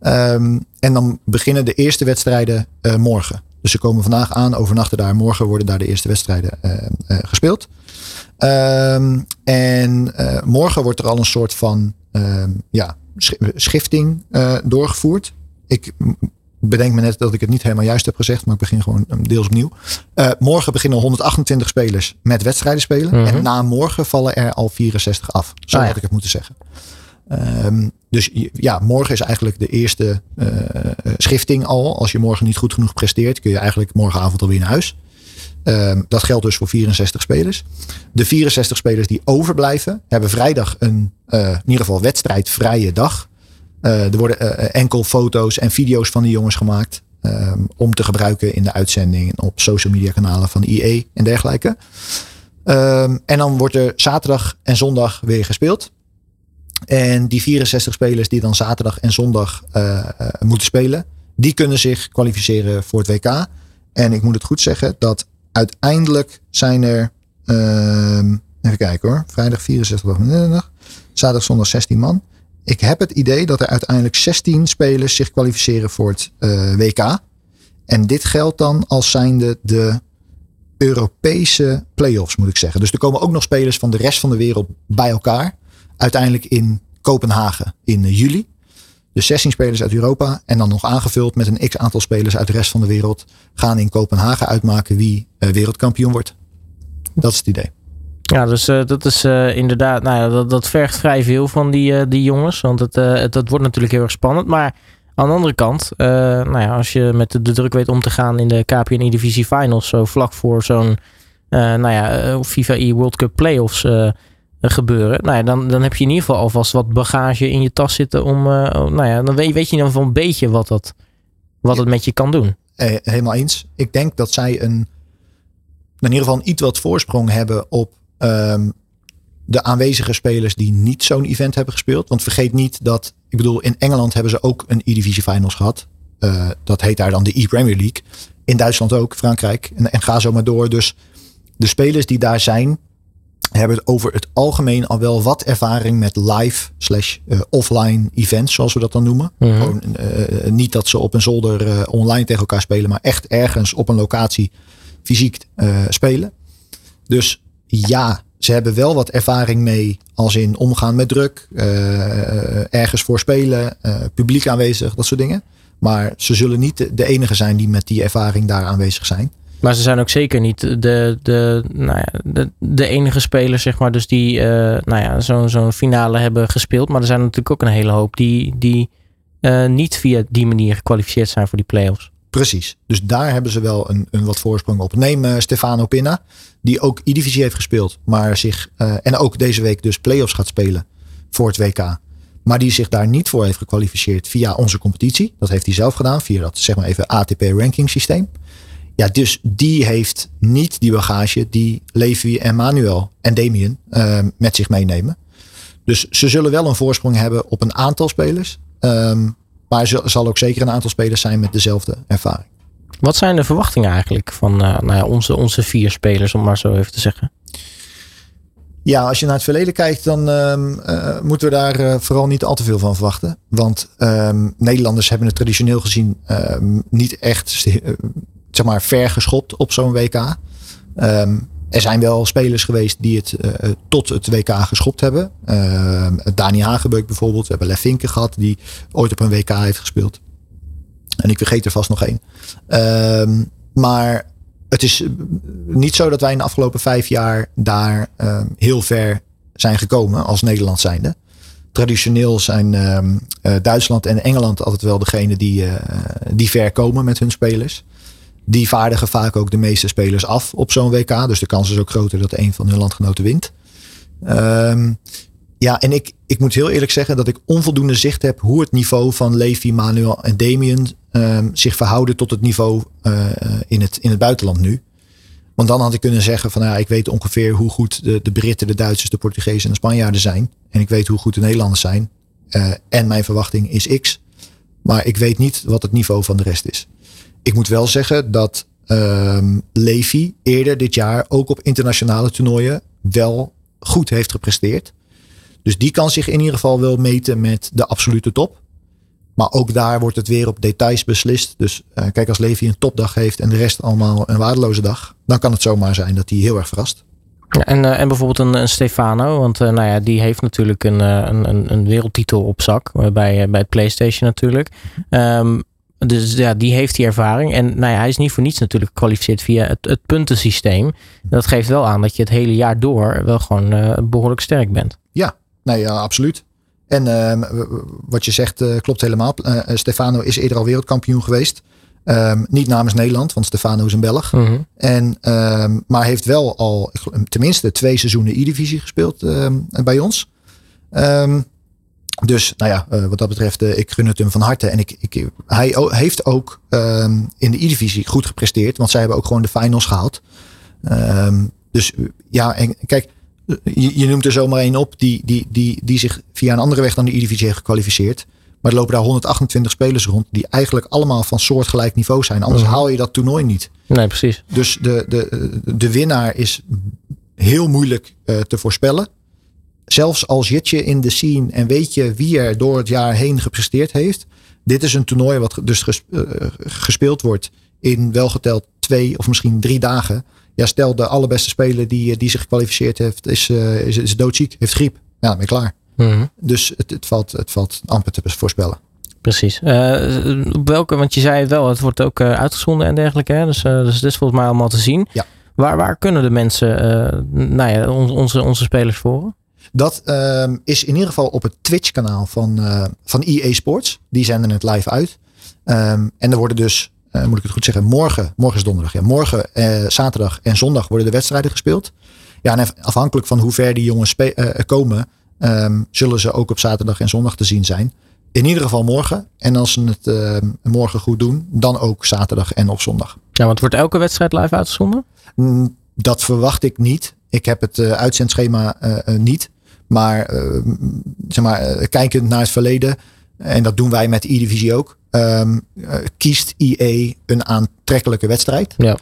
Um, en dan beginnen de eerste wedstrijden morgen. Dus ze komen vandaag aan, overnachten daar. Morgen worden daar de eerste wedstrijden gespeeld. Um, en morgen wordt er al een soort van um, ja, schifting uh, doorgevoerd. Ik bedenk me net dat ik het niet helemaal juist heb gezegd, maar ik begin gewoon deels opnieuw. Uh, morgen beginnen 128 spelers met wedstrijden spelen. -hmm. En na morgen vallen er al 64 af. Zo ah, had ik het moeten zeggen. Um, dus ja, morgen is eigenlijk de eerste uh, schifting al. Als je morgen niet goed genoeg presteert, kun je eigenlijk morgenavond alweer naar huis. Ehm, dat geldt dus voor 64 spelers. De 64 spelers die overblijven, hebben vrijdag een uh, in ieder geval wedstrijdvrije dag. Uh, er worden enkel foto's en video's van de jongens gemaakt. Um, om te gebruiken in de uitzending op social media kanalen van IE en dergelijke. Um, en dan wordt er zaterdag en zondag weer gespeeld. En die 64 spelers die dan zaterdag en zondag moeten spelen, die kunnen zich kwalificeren voor het WK. En ik moet het goed zeggen dat uiteindelijk zijn er, uh, even kijken hoor, vrijdag 64 middag, zaterdag zondag 16 man. Ik heb het idee dat er uiteindelijk 16 spelers zich kwalificeren voor het uh, WK. En dit geldt dan als zijnde de Europese play-offs, moet ik zeggen. Dus er komen ook nog spelers van de rest van de wereld bij elkaar. Uiteindelijk in Kopenhagen in juli. Dus 16 spelers uit Europa en dan nog aangevuld met een x aantal spelers uit de rest van de wereld gaan in Kopenhagen uitmaken wie uh, wereldkampioen wordt. Dat is het idee. Ja, dus uh, dat is uh, inderdaad, nou ja, dat, vergt vrij veel van die, die jongens. Want het, dat wordt natuurlijk heel erg spannend. Maar aan de andere kant, nou ja, als je met de, druk weet om te gaan in de KPN Divisie Finals, zo vlak voor zo'n nou ja, FIFA E World Cup Playoffs gebeuren. Nou ja, dan, dan heb je in ieder geval alvast wat bagage in je tas zitten om. Uh, nou ja, dan weet, weet je dan van een beetje wat dat, wat het met je kan doen. Eh, helemaal eens. Ik denk dat zij een. In ieder geval een iets wat voorsprong hebben op um, de aanwezige spelers die niet zo'n event hebben gespeeld. Want vergeet niet dat, ik bedoel, in Engeland hebben ze ook een E-Divisie Finals gehad. Uh, dat heet daar dan de E-Premier League. In Duitsland ook, Frankrijk. En, en ga zo maar door. Dus de spelers die daar zijn, hebben over het algemeen al wel wat ervaring met live slash uh, offline events, zoals we dat dan noemen. Gewoon, uh, niet dat ze op een zolder uh, online tegen elkaar spelen, maar echt ergens op een locatie fysiek spelen. Dus ja, ze hebben wel wat ervaring mee als in omgaan met druk, ergens voor spelen, publiek aanwezig, dat soort dingen. Maar ze zullen niet de enige zijn die met die ervaring daar aanwezig zijn. Maar ze zijn ook zeker niet de, de, nou ja, de, enige spelers, zeg maar, dus die uh, nou ja, zo'n zo'n finale hebben gespeeld. Maar er zijn natuurlijk ook een hele hoop die, die uh, niet via die manier gekwalificeerd zijn voor die play-offs. Precies. Dus daar hebben ze wel een, een wat voorsprong op. Neem uh, Stefano Pinna, die ook E-Divisie heeft gespeeld. Maar zich, en ook deze week dus play-offs gaat spelen voor het WK. Maar die zich daar niet voor heeft gekwalificeerd via onze competitie. Dat heeft hij zelf gedaan, via dat zeg maar even ATP ranking systeem. Ja, dus die heeft niet die bagage die Levi en Manuel en Damien uh, met zich meenemen. Dus ze zullen wel een voorsprong hebben op een aantal spelers. Um, maar er zal ook zeker een aantal spelers zijn met dezelfde ervaring. Wat zijn de verwachtingen eigenlijk van uh, nou ja, onze, onze vier spelers, om maar zo even te zeggen? Ja, als je naar het verleden kijkt, dan um, uh, moeten we daar uh, vooral niet al te veel van verwachten. Want um, Nederlanders hebben het traditioneel gezien niet echt zeg maar, ver geschopt op zo'n WK. Um, er zijn wel spelers geweest die het uh, tot het WK geschopt hebben. Uh, Dani Hagebeuk bijvoorbeeld. We hebben Lef Vinken gehad die ooit op een WK heeft gespeeld. En ik vergeet er vast nog één. Uh, maar het is niet zo dat wij in de afgelopen vijf jaar daar ehm, heel ver zijn gekomen als Nederland zijnde. Traditioneel zijn ehm, eh, Duitsland en Engeland altijd wel degene die, eh, die ver komen met hun spelers die vaardigen vaak ook de meeste spelers af op zo'n WK. Dus de kans is ook groter dat een van hun landgenoten wint. Um, ja, en ik, ik moet heel eerlijk zeggen dat ik onvoldoende zicht heb hoe het niveau van Levi, Manuel en Damien um, zich verhouden tot het niveau uh, in, het, in het buitenland nu. Want dan had ik kunnen zeggen van ja, ik weet ongeveer hoe goed de, de Britten, de Duitsers, de Portugezen en de Spanjaarden zijn. En ik weet hoe goed de Nederlanders zijn. Uh, en mijn verwachting is X. Maar ik weet niet wat het niveau van de rest is. Ik moet wel zeggen dat um, Levi eerder dit jaar ook op internationale toernooien wel goed heeft gepresteerd. Dus die kan zich in ieder geval wel meten met de absolute top. Maar ook daar wordt het weer op details beslist. Dus uh, kijk, als Levi een topdag heeft en de rest allemaal een waardeloze dag, dan kan het zomaar zijn dat hij heel erg verrast. En, uh, en bijvoorbeeld een, Stefano, want uh, nou ja, die heeft natuurlijk een, een, een wereldtitel op zak bij, bij het PlayStation natuurlijk. Um, dus ja, die heeft die ervaring. En nou ja, hij is niet voor niets natuurlijk gekwalificeerd via het, het puntensysteem. Dat geeft wel aan dat je het hele jaar door wel gewoon uh, behoorlijk sterk bent. Ja, nee, ja, absoluut. En uh, wat je zegt uh, klopt helemaal. Stefano is eerder al wereldkampioen geweest. Ehm, niet namens Nederland, want Stefano is een Belg. Mhm. En, ehm, maar heeft wel al tenminste twee seizoenen E-divisie gespeeld ehm, bij ons. Dus nou ja, eh, wat dat betreft, eh, ik gun het hem van harte. En ik, ik, hij heeft ook ehm, in de E-divisie goed gepresteerd. Want zij hebben ook gewoon de finals gehaald. Ehm, dus eh, ja, en kijk, je, je noemt er zomaar één op die, die, die, die zich via een andere weg dan de E-divisie heeft gekwalificeerd. Maar er lopen daar 128 spelers rond die eigenlijk allemaal van soortgelijk niveau zijn. Anders Mhm. haal je dat toernooi niet. Nee, precies. Dus de, de, de winnaar is heel moeilijk te voorspellen. Zelfs al zit je in de scene en weet je wie er door het jaar heen gepresteerd heeft. Dit is een toernooi wat dus eh, gespeeld wordt in welgeteld twee of misschien drie dagen. Ja, stel de allerbeste speler die, eh, die zich gekwalificeerd heeft, is, eh, is, is doodziek, heeft griep. Ja, dan ben je klaar. Mhm. Dus het, het, valt, het valt amper te voorspellen. Precies. Op welke, want je zei het wel, het wordt ook uitgezonden en dergelijke. Hè? Dus, dus dit is volgens mij allemaal te zien. Ja. Waar, waar kunnen de mensen, nou ja, on- onze, onze spelers volgen? Dat ehm, is in ieder geval op het Twitch-kanaal van, eh, van EA Sports. Die zenden het live uit. Ehm, en er worden dus, eh, moet ik het goed zeggen, morgen, morgen is donderdag. Ja, morgen, eh, zaterdag en zondag worden de wedstrijden gespeeld. Ja, en af- afhankelijk van hoe ver die jongens komen, ehm, zullen ze ook op zaterdag en zondag te zien zijn. In ieder geval morgen. En als ze het morgen goed doen, dan ook zaterdag en op zondag. Ja, want wordt elke wedstrijd live uitgezonden? Dat verwacht ik niet. Ik heb het eh, uitzendschema eh, eh, niet. Maar, zeg maar kijkend naar het verleden, en dat doen wij met E-Divisie ook, eh, kiest EA een aantrekkelijke wedstrijd. Ja.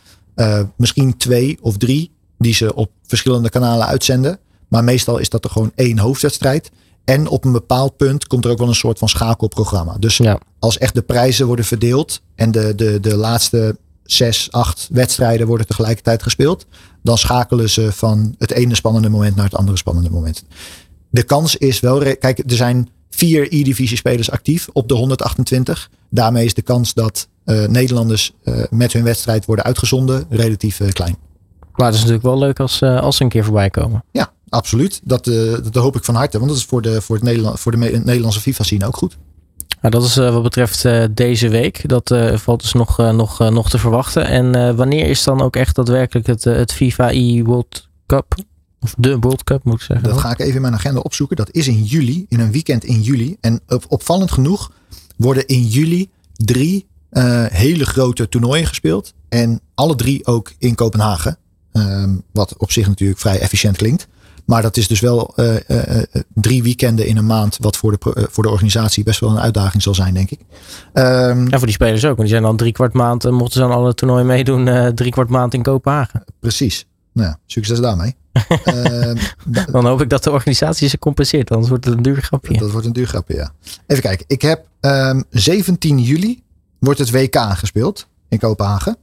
Misschien twee of drie die ze op verschillende kanalen uitzenden. Maar meestal is dat er gewoon één hoofdwedstrijd. En op een bepaald punt komt er ook wel een soort van schakelprogramma. Dus Ja. als echt de prijzen worden verdeeld en de, de, de laatste zes, acht wedstrijden worden tegelijkertijd gespeeld, dan schakelen ze van het ene spannende moment naar het andere spannende moment. De kans is wel, kijk, er zijn vier E-divisie spelers actief op de 128. Daarmee is de kans dat eh, Nederlanders eh, met hun wedstrijd worden uitgezonden relatief eh, klein. Maar het is natuurlijk wel leuk als, als ze een keer voorbij komen. Ja, absoluut. Dat, dat hoop ik van harte, want dat is voor de, voor het Nederland, voor de Nederlandse FIFA-scene ook goed. Nou, dat is eh, wat betreft eh, deze week. Dat eh, valt dus nog, nog, nog te verwachten. En wanneer is dan ook echt daadwerkelijk het, het FIFA e World Cup? Of de World Cup moet ik zeggen. Dat ga ik even in mijn agenda opzoeken. Dat is in juli, in een weekend in juli. En op, opvallend genoeg worden in juli drie hele grote toernooien gespeeld. En alle drie ook in Kopenhagen. Ehm, wat op zich natuurlijk vrij efficiënt klinkt. Maar dat is dus wel eh, eh, eh, drie weekenden in een maand. Wat voor de, voor de organisatie best wel een uitdaging zal zijn, denk ik. Ehm, Ja, voor die spelers ook. Want die zijn dan drie kwart maand, mochten ze aan alle toernooien meedoen, drie kwart maand in Kopenhagen. Precies. Nou, ja, succes daarmee. Ehm, da- Dan hoop ik dat de organisatie ze compenseert, anders wordt het een duur grapje. Dat wordt een duur grapje, ja. Even kijken. Ik heb ehm 17 juli wordt het WK gespeeld in Kopenhagen.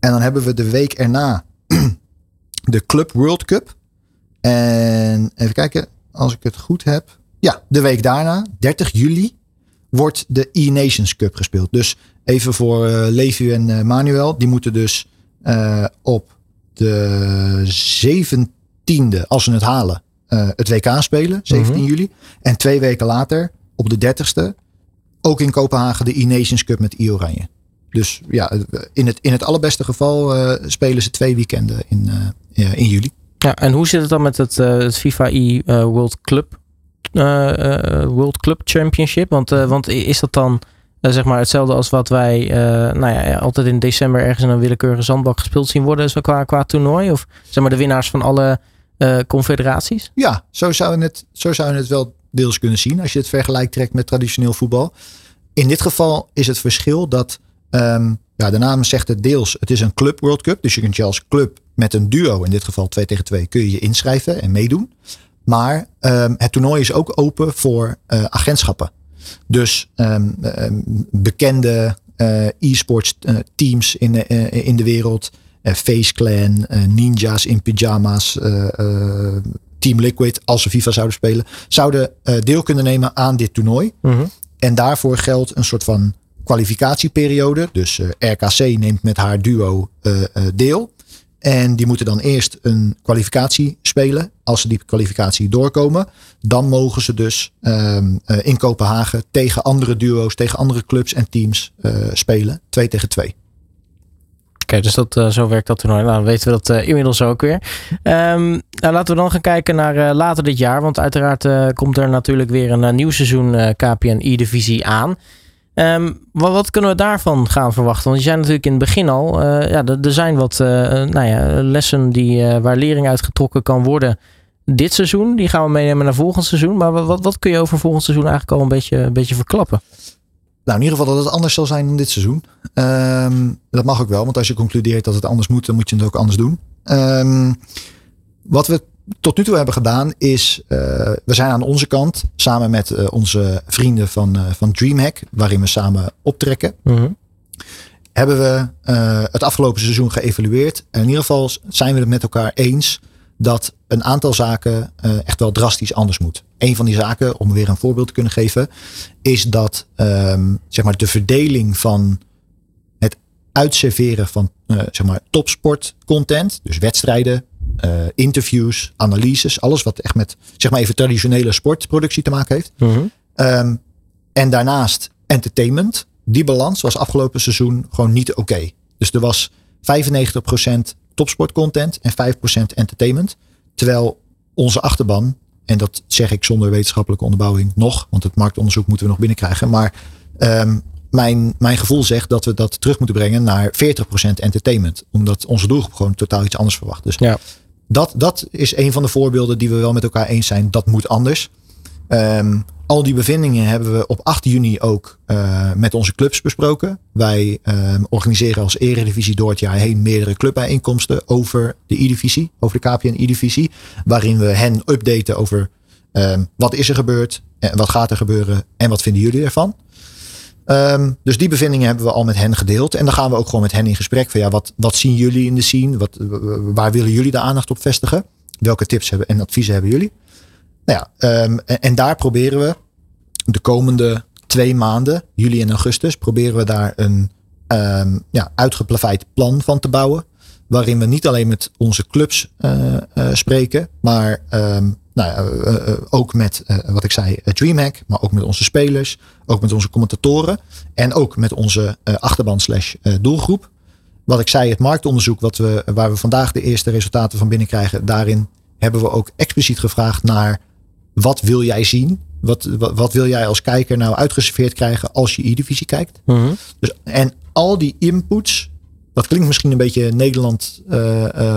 En dan hebben we de week erna de Club World Cup. En even kijken, als ik het goed heb. Ja, de week daarna, 30 juli, wordt de E-Nations Cup gespeeld. Dus even voor Levi en eh, Manuel. Die moeten dus eh, op de 17e, als ze het halen, het WK spelen. 17 juli. En twee weken later, op de 30ste, ook in Kopenhagen de E-Nations Cup met I-Oranje. Dus ja, in het, in het allerbeste geval spelen ze twee weekenden in, in juli. Ja, en hoe zit het dan met het, eh, het FIFA e World Club eh, World Club Championship? Want, want is dat dan zeg maar hetzelfde als wat wij nou ja, altijd in december ergens in een willekeurige zandbak gespeeld zien worden, zo qua, qua toernooi? Of zeg maar de winnaars van alle confederaties? Ja, zo zou, je het, zo het wel deels kunnen zien als je het vergelijkt trekt met traditioneel voetbal. In dit geval is het verschil dat, ehm, ja, de naam zegt het deels, het is een Club World Cup. Dus je kunt je als club met een duo, in dit geval 2 tegen 2, kun je je inschrijven en meedoen. Maar ehm, het toernooi is ook open voor eh, agentschappen. Dus ehm, ehm, bekende eh, e-sports eh, teams in de, in de wereld. Face Clan, ninjas in pyjama's, Team Liquid, als ze FIFA zouden spelen, zouden deel kunnen nemen aan dit toernooi. En daarvoor geldt een soort van kwalificatieperiode. Dus eh, RKC neemt met haar duo eh, eh, deel. En die moeten dan eerst een kwalificatie spelen. Als ze die kwalificatie doorkomen, dan mogen ze dus um, in Kopenhagen tegen andere duo's, tegen andere clubs en teams spelen. Twee tegen twee. Oké, dus dat, zo werkt dat toernooi. Nou, dan weten we dat inmiddels ook weer. Um, nou, laten we dan gaan kijken naar later dit jaar. Want uiteraard komt er natuurlijk weer een nieuw seizoen KPN E-divisie aan. Um, wat, wat, kunnen we daarvan gaan verwachten? Want je zei natuurlijk in het begin al, uh, ja, er zijn wat uh, nou ja, lessen die, waar lering uitgetrokken kan worden dit seizoen. Die gaan we meenemen naar volgend seizoen. Maar wat, wat kun je over volgend seizoen eigenlijk al een beetje, een beetje verklappen? Nou, in ieder geval dat het anders zal zijn dan dit seizoen. Um, dat mag ook wel, want als je concludeert dat het anders moet, dan moet je het ook anders doen. Um, wat we tot nu toe hebben gedaan is, uh, we zijn aan onze kant samen met uh, onze vrienden van, uh, van DreamHack, waarin we samen optrekken. -hmm. Hebben we het afgelopen seizoen geëvalueerd. En in ieder geval zijn we het met elkaar eens dat een aantal zaken echt wel drastisch anders moet. Een van die zaken, om weer een voorbeeld te kunnen geven, is dat um, zeg maar de verdeling van het uitserveren van zeg maar topsportcontent, dus wedstrijden, uh, interviews, analyses, alles wat echt met zeg maar even traditionele sportproductie te maken heeft. -hmm. um, en daarnaast entertainment. Die balans was afgelopen seizoen gewoon niet oké. Okay. Dus er was 95% topsportcontent en 5% entertainment. Terwijl onze achterban, en dat zeg ik zonder wetenschappelijke onderbouwing nog, want het marktonderzoek moeten we nog binnenkrijgen. Maar um, mijn, mijn gevoel zegt dat we dat terug moeten brengen naar 40% entertainment. Omdat onze doelgroep gewoon totaal iets anders verwacht. Dus ja. Dat, dat is een van de voorbeelden die we wel met elkaar eens zijn. Dat moet anders. Um, al die bevindingen hebben we op 8 juni ook uh, met onze clubs besproken. Wij um, organiseren als eredivisie door het jaar heen meerdere clubbijeenkomsten over de E-divisie, over de KPN E-divisie. Waarin we hen updaten over um, wat is er gebeurd, en wat gaat er gebeuren en wat vinden jullie ervan. Um, dus die bevindingen hebben we al met hen gedeeld. En dan gaan we ook gewoon met hen in gesprek. Van ja, wat, wat zien jullie in de scene? Wat, waar willen jullie de aandacht op vestigen? Welke tips hebben en adviezen hebben jullie? Nou ja, um, en, daar proberen we de komende twee maanden, juli en augustus, proberen we daar een um, ja, uitgeplaveid plan van te bouwen. Waarin we niet alleen met onze clubs uh, uh, spreken, maar nou ja, uh, uh, ook met wat ik zei, DreamHack, maar ook met onze spelers, ook met onze commentatoren en ook met onze achterban slash doelgroep. Wat ik zei, het marktonderzoek wat we, waar we vandaag de eerste resultaten van binnenkrijgen, daarin hebben we ook expliciet gevraagd naar wat wil jij zien? Wat, wat, wat wil jij als kijker nou uitgeserveerd krijgen als je E-divisie kijkt? Mm -hmm. dus, en al die inputs, dat klinkt misschien een beetje Nederland,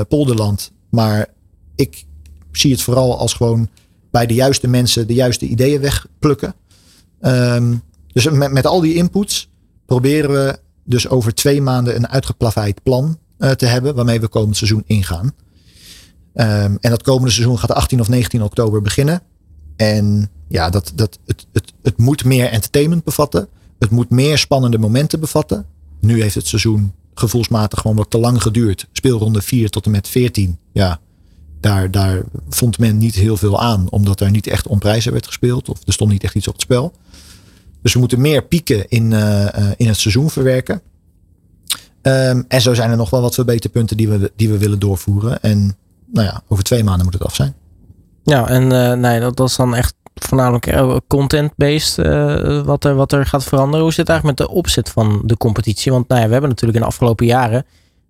polderland, maar ik zie het vooral als gewoon bij de juiste mensen de juiste ideeën wegplukken. Um, dus met, met al die inputs proberen we dus over twee maanden een uitgeplaveid plan uh, te hebben waarmee we komend seizoen ingaan. Um, en dat komende seizoen gaat 18 of 19 oktober beginnen. En ja, dat, dat, het, het, het moet meer entertainment bevatten. Het moet meer spannende momenten bevatten. Nu heeft het seizoen gevoelsmatig gewoon wat te lang geduurd. Speelronde 4 tot en met 14. Ja, daar, daar vond men niet heel veel aan, omdat er niet echt om prijzen werd gespeeld of er stond niet echt iets op het spel. Dus we moeten meer pieken in, uh, in het seizoen verwerken. Um, en zo zijn er nog wel wat verbeterpunten die we, die we willen doorvoeren. En nou ja, over twee maanden moet het af zijn. Ja, en uh, nee, dat, dat is dan echt voornamelijk content-based wat, er, wat er gaat veranderen. Hoe zit het eigenlijk met de opzet van de competitie? Want nou ja, we hebben natuurlijk in de afgelopen jaren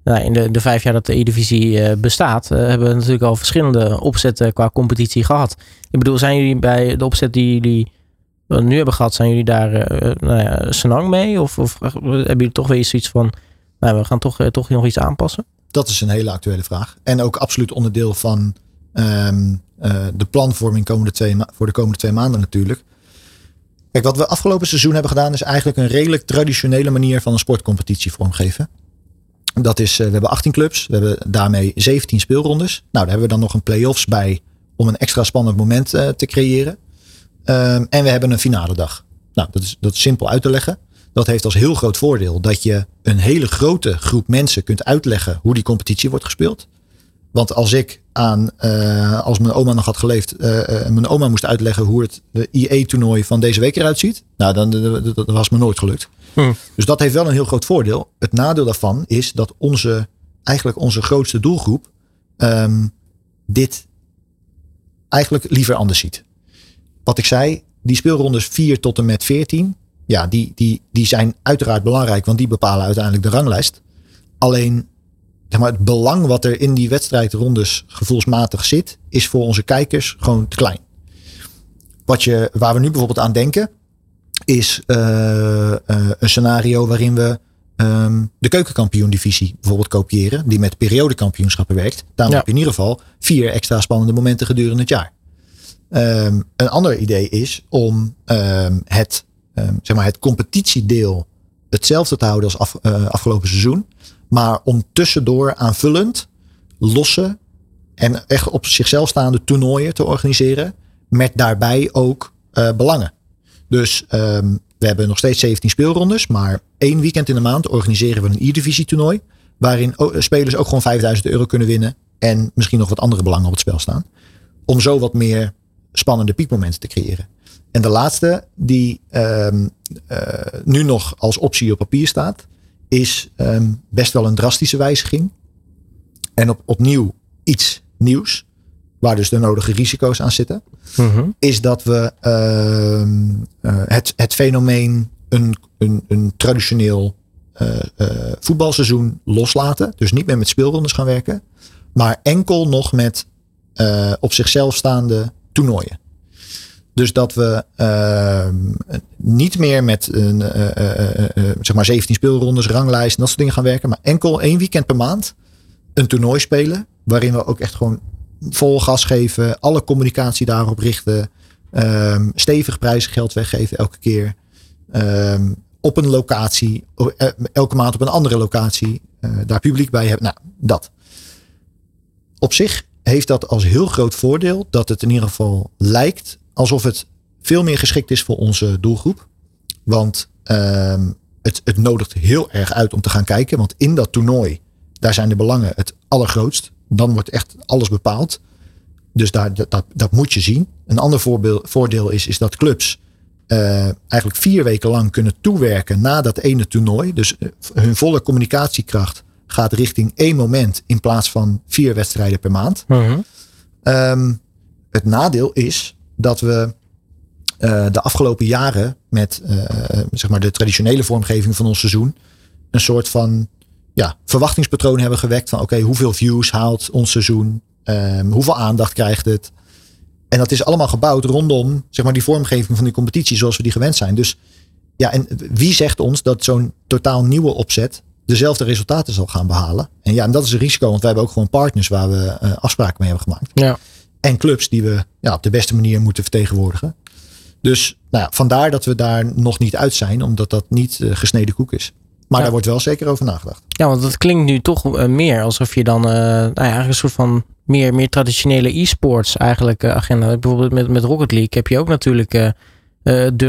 nou, in de, de vijf jaar dat de E-divisie uh, bestaat, uh, hebben we natuurlijk al verschillende opzetten qua competitie gehad. Ik bedoel, zijn jullie bij de opzet die jullie nu hebben gehad, zijn jullie daar uh, nou ja, senang mee? Of, of hebben jullie toch weer iets van, nou, we gaan toch, toch nog iets aanpassen? Dat is een hele actuele vraag. En ook absoluut onderdeel van um, de planvorming komende twee voor de komende twee maanden natuurlijk. Kijk, wat we afgelopen seizoen hebben gedaan is eigenlijk een redelijk traditionele manier van een sportcompetitie vormgeven. Dat is, uh, we hebben 18 clubs. We hebben daarmee 17 speelrondes. Nou, daar hebben we dan nog een play-offs bij om een extra spannend moment uh, te creëren. Um, en we hebben een finale dag. Nou, dat is, dat simpel uit te leggen. Dat heeft als heel groot voordeel dat je een hele grote groep mensen kunt uitleggen hoe die competitie wordt gespeeld. Want als ik aan, uh, als mijn oma nog had geleefd, mijn oma moest uitleggen hoe het IE-toernooi van deze week eruit ziet, nou, dan dat was me nooit gelukt. Hmm. Dus dat heeft wel een heel groot voordeel. Het nadeel daarvan is dat onze eigenlijk onze grootste doelgroep ehm, dit eigenlijk liever anders ziet. Wat ik zei, die speelrondes 4 tot en met 14, ja, die, die, die zijn uiteraard belangrijk, want die bepalen uiteindelijk de ranglijst. Alleen zeg maar, het belang wat er in die wedstrijdrondes gevoelsmatig zit, is voor onze kijkers gewoon te klein. Wat je, waar we nu bijvoorbeeld aan denken, is uh, uh, een scenario waarin we um, de keukenkampioen-divisie bijvoorbeeld kopiëren, die met periodekampioenschappen werkt. Daarom ja. heb je in ieder geval vier extra spannende momenten gedurende het jaar. Um, een ander idee is om um, het, zeg maar het competitiedeel hetzelfde te houden als af, uh, afgelopen seizoen. Maar om tussendoor aanvullend losse en echt op zichzelf staande toernooien te organiseren. Met daarbij ook uh, belangen. Dus um, we hebben nog steeds 17 speelrondes. Maar één weekend in de maand organiseren we een E-divisie toernooi. Waarin spelers ook gewoon 5000 euro kunnen winnen. En misschien nog wat andere belangen op het spel staan. Om zo wat meer spannende piekmomenten te creëren. En de laatste, die um, uh, nu nog als optie op papier staat, is um, best wel een drastische wijziging. En op, opnieuw iets nieuws, waar dus de nodige risico's aan zitten, mm-hmm. is dat we uh, uh, het, het fenomeen een, een, een traditioneel uh, voetbalseizoen loslaten. Dus niet meer met speelrondes gaan werken, maar enkel nog met op zichzelf staande toernooien. Dus dat we uh, niet meer met een, uh, uh, zeg maar 17 speelrondes, ranglijst en dat soort dingen gaan werken. Maar enkel één weekend per maand een toernooi spelen. Waarin we ook echt gewoon vol gas geven. Alle communicatie daarop richten. Um, stevig prijzengeld weggeven elke keer. Um, op een locatie. Elke maand op een andere locatie. daar publiek bij hebben. Nou, dat. Op zich heeft dat als heel groot voordeel dat het in ieder geval lijkt alsof het veel meer geschikt is voor onze doelgroep. Want um, het, het nodigt heel erg uit om te gaan kijken. Want in dat toernooi, daar zijn de belangen het allergrootst. Dan wordt echt alles bepaald. Dus daar, dat, dat, dat moet je zien. Een ander voorbeeld, voordeel is, is dat clubs uh, eigenlijk vier weken lang kunnen toewerken na dat ene toernooi. Dus uh, hun volle communicatiekracht gaat richting één moment in plaats van vier wedstrijden per maand. Mm-hmm. Um, het nadeel is dat we uh, de afgelopen jaren met zeg maar de traditionele vormgeving van ons seizoen een soort van ja, verwachtingspatroon hebben gewekt van oké, okay, hoeveel views haalt ons seizoen? Um, hoeveel aandacht krijgt het? En dat is allemaal gebouwd rondom zeg maar, die vormgeving van die competitie zoals we die gewend zijn. Dus ja, en wie zegt ons dat zo'n totaal nieuwe opzet dezelfde resultaten zal gaan behalen? En ja, en dat is een risico, want wij hebben ook gewoon partners waar we uh, afspraken mee hebben gemaakt. Ja en clubs die we ja, op de beste manier moeten vertegenwoordigen. Dus nou ja, vandaar dat we daar nog niet uit zijn, omdat dat niet uh, gesneden koek is. Maar ja. daar wordt wel zeker over nagedacht. Ja, want dat klinkt nu toch uh, meer alsof je dan uh, nou ja, eigenlijk een soort van meer, meer traditionele e-sports eigenlijk agenda. Bijvoorbeeld met, met Rocket League heb je ook natuurlijk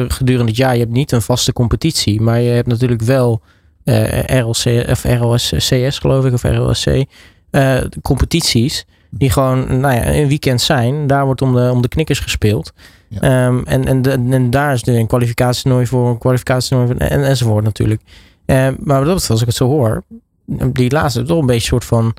gedurende het jaar, je hebt niet een vaste competitie, maar je hebt natuurlijk wel RLC of ROSCS geloof ik, of ROSC competities die gewoon nou ja, een weekend zijn. Daar wordt om de, om de knikkers gespeeld. Ja. Um, en, en, de, en daar is er een kwalificatietoernooi voor, een kwalificatietoernooi voor, en, enzovoort natuurlijk. Uh, maar dat betreft, als ik het zo hoor, die laatste toch een beetje een soort van,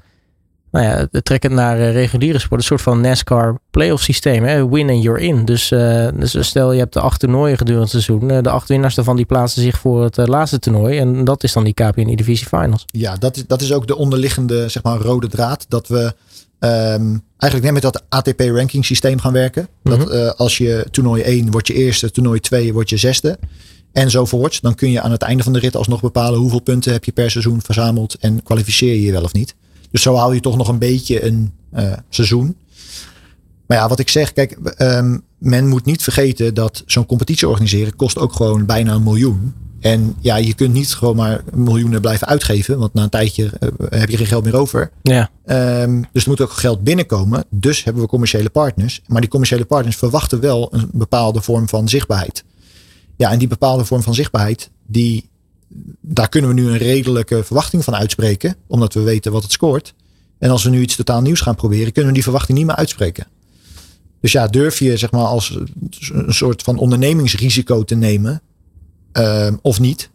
nou ja, het trekken naar uh, reguliere sport, een soort van NASCAR playoff systeem. Hè? Win and you're in. Dus, uh, dus stel je hebt de acht toernooien gedurende het seizoen. De acht winnaars daarvan die plaatsen zich voor het laatste toernooi. En dat is dan die KPN Divisie Finals. Ja, dat is, dat is ook de onderliggende, zeg maar, rode draad. Dat we Um, eigenlijk net met dat ATP ranking systeem gaan werken. Dat uh, als je toernooi 1 wordt je eerste, toernooi 2 wordt je zesde. Enzovoorts. Dan kun je aan het einde van de rit alsnog bepalen hoeveel punten heb je per seizoen verzameld en kwalificeer je je wel of niet. Dus zo hou je toch nog een beetje een uh, seizoen. Maar ja, wat ik zeg, kijk, um, men moet niet vergeten dat zo'n competitie organiseren kost ook gewoon bijna een miljoen. En ja, je kunt niet gewoon maar miljoenen blijven uitgeven. Want na een tijdje uh, heb je geen geld meer over. Ja. Um, dus er moet ook geld binnenkomen. Dus hebben we commerciële partners. Maar die commerciële partners verwachten wel een bepaalde vorm van zichtbaarheid. Ja, en die bepaalde vorm van zichtbaarheid, die, daar kunnen we nu een redelijke verwachting van uitspreken. Omdat we weten wat het scoort. En als we nu iets totaal nieuws gaan proberen, kunnen we die verwachting niet meer uitspreken. Dus ja, durf je zeg maar als een soort van ondernemingsrisico te nemen uh, of niet.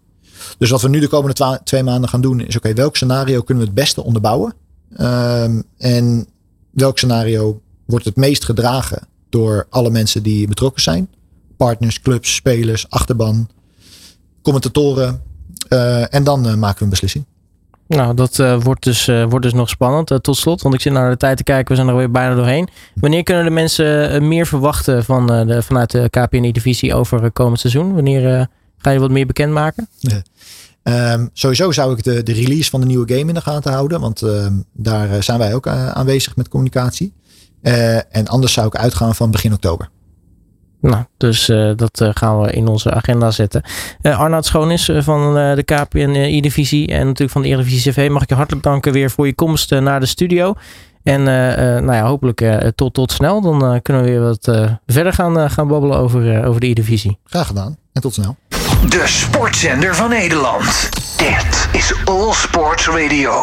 Dus wat we nu de komende twee maanden gaan doen is: oké, welk scenario kunnen we het beste onderbouwen? Um, en welk scenario wordt het meest gedragen door alle mensen die betrokken zijn? Partners, clubs, spelers, achterban, commentatoren. Uh, en dan uh, maken we een beslissing. Nou, dat uh, wordt, dus, wordt dus nog spannend. tot slot, want ik zit naar de tijd te kijken. We zijn er weer bijna doorheen. Wanneer kunnen de mensen meer verwachten van, de, vanuit de KPNI-divisie over komend seizoen? Wanneer ga je wat meer bekendmaken? Ja. Um, sowieso zou ik de, de release van de nieuwe game in de gaten houden. Want uh, daar zijn wij ook aanwezig met communicatie. En anders zou ik uitgaan van begin oktober. Nou, dus uh, dat uh, gaan we in onze agenda zetten. Uh, Arnoud Schoonis van de KPN E-divisie en natuurlijk van de Eredivisie CV. Mag ik je hartelijk danken weer voor je komst naar de studio. En nou ja, hopelijk tot, tot snel. Dan kunnen we weer wat verder gaan, gaan babbelen over, over de E-divisie. Graag gedaan en tot snel. De sportzender van Nederland. Dit is All Sports Radio.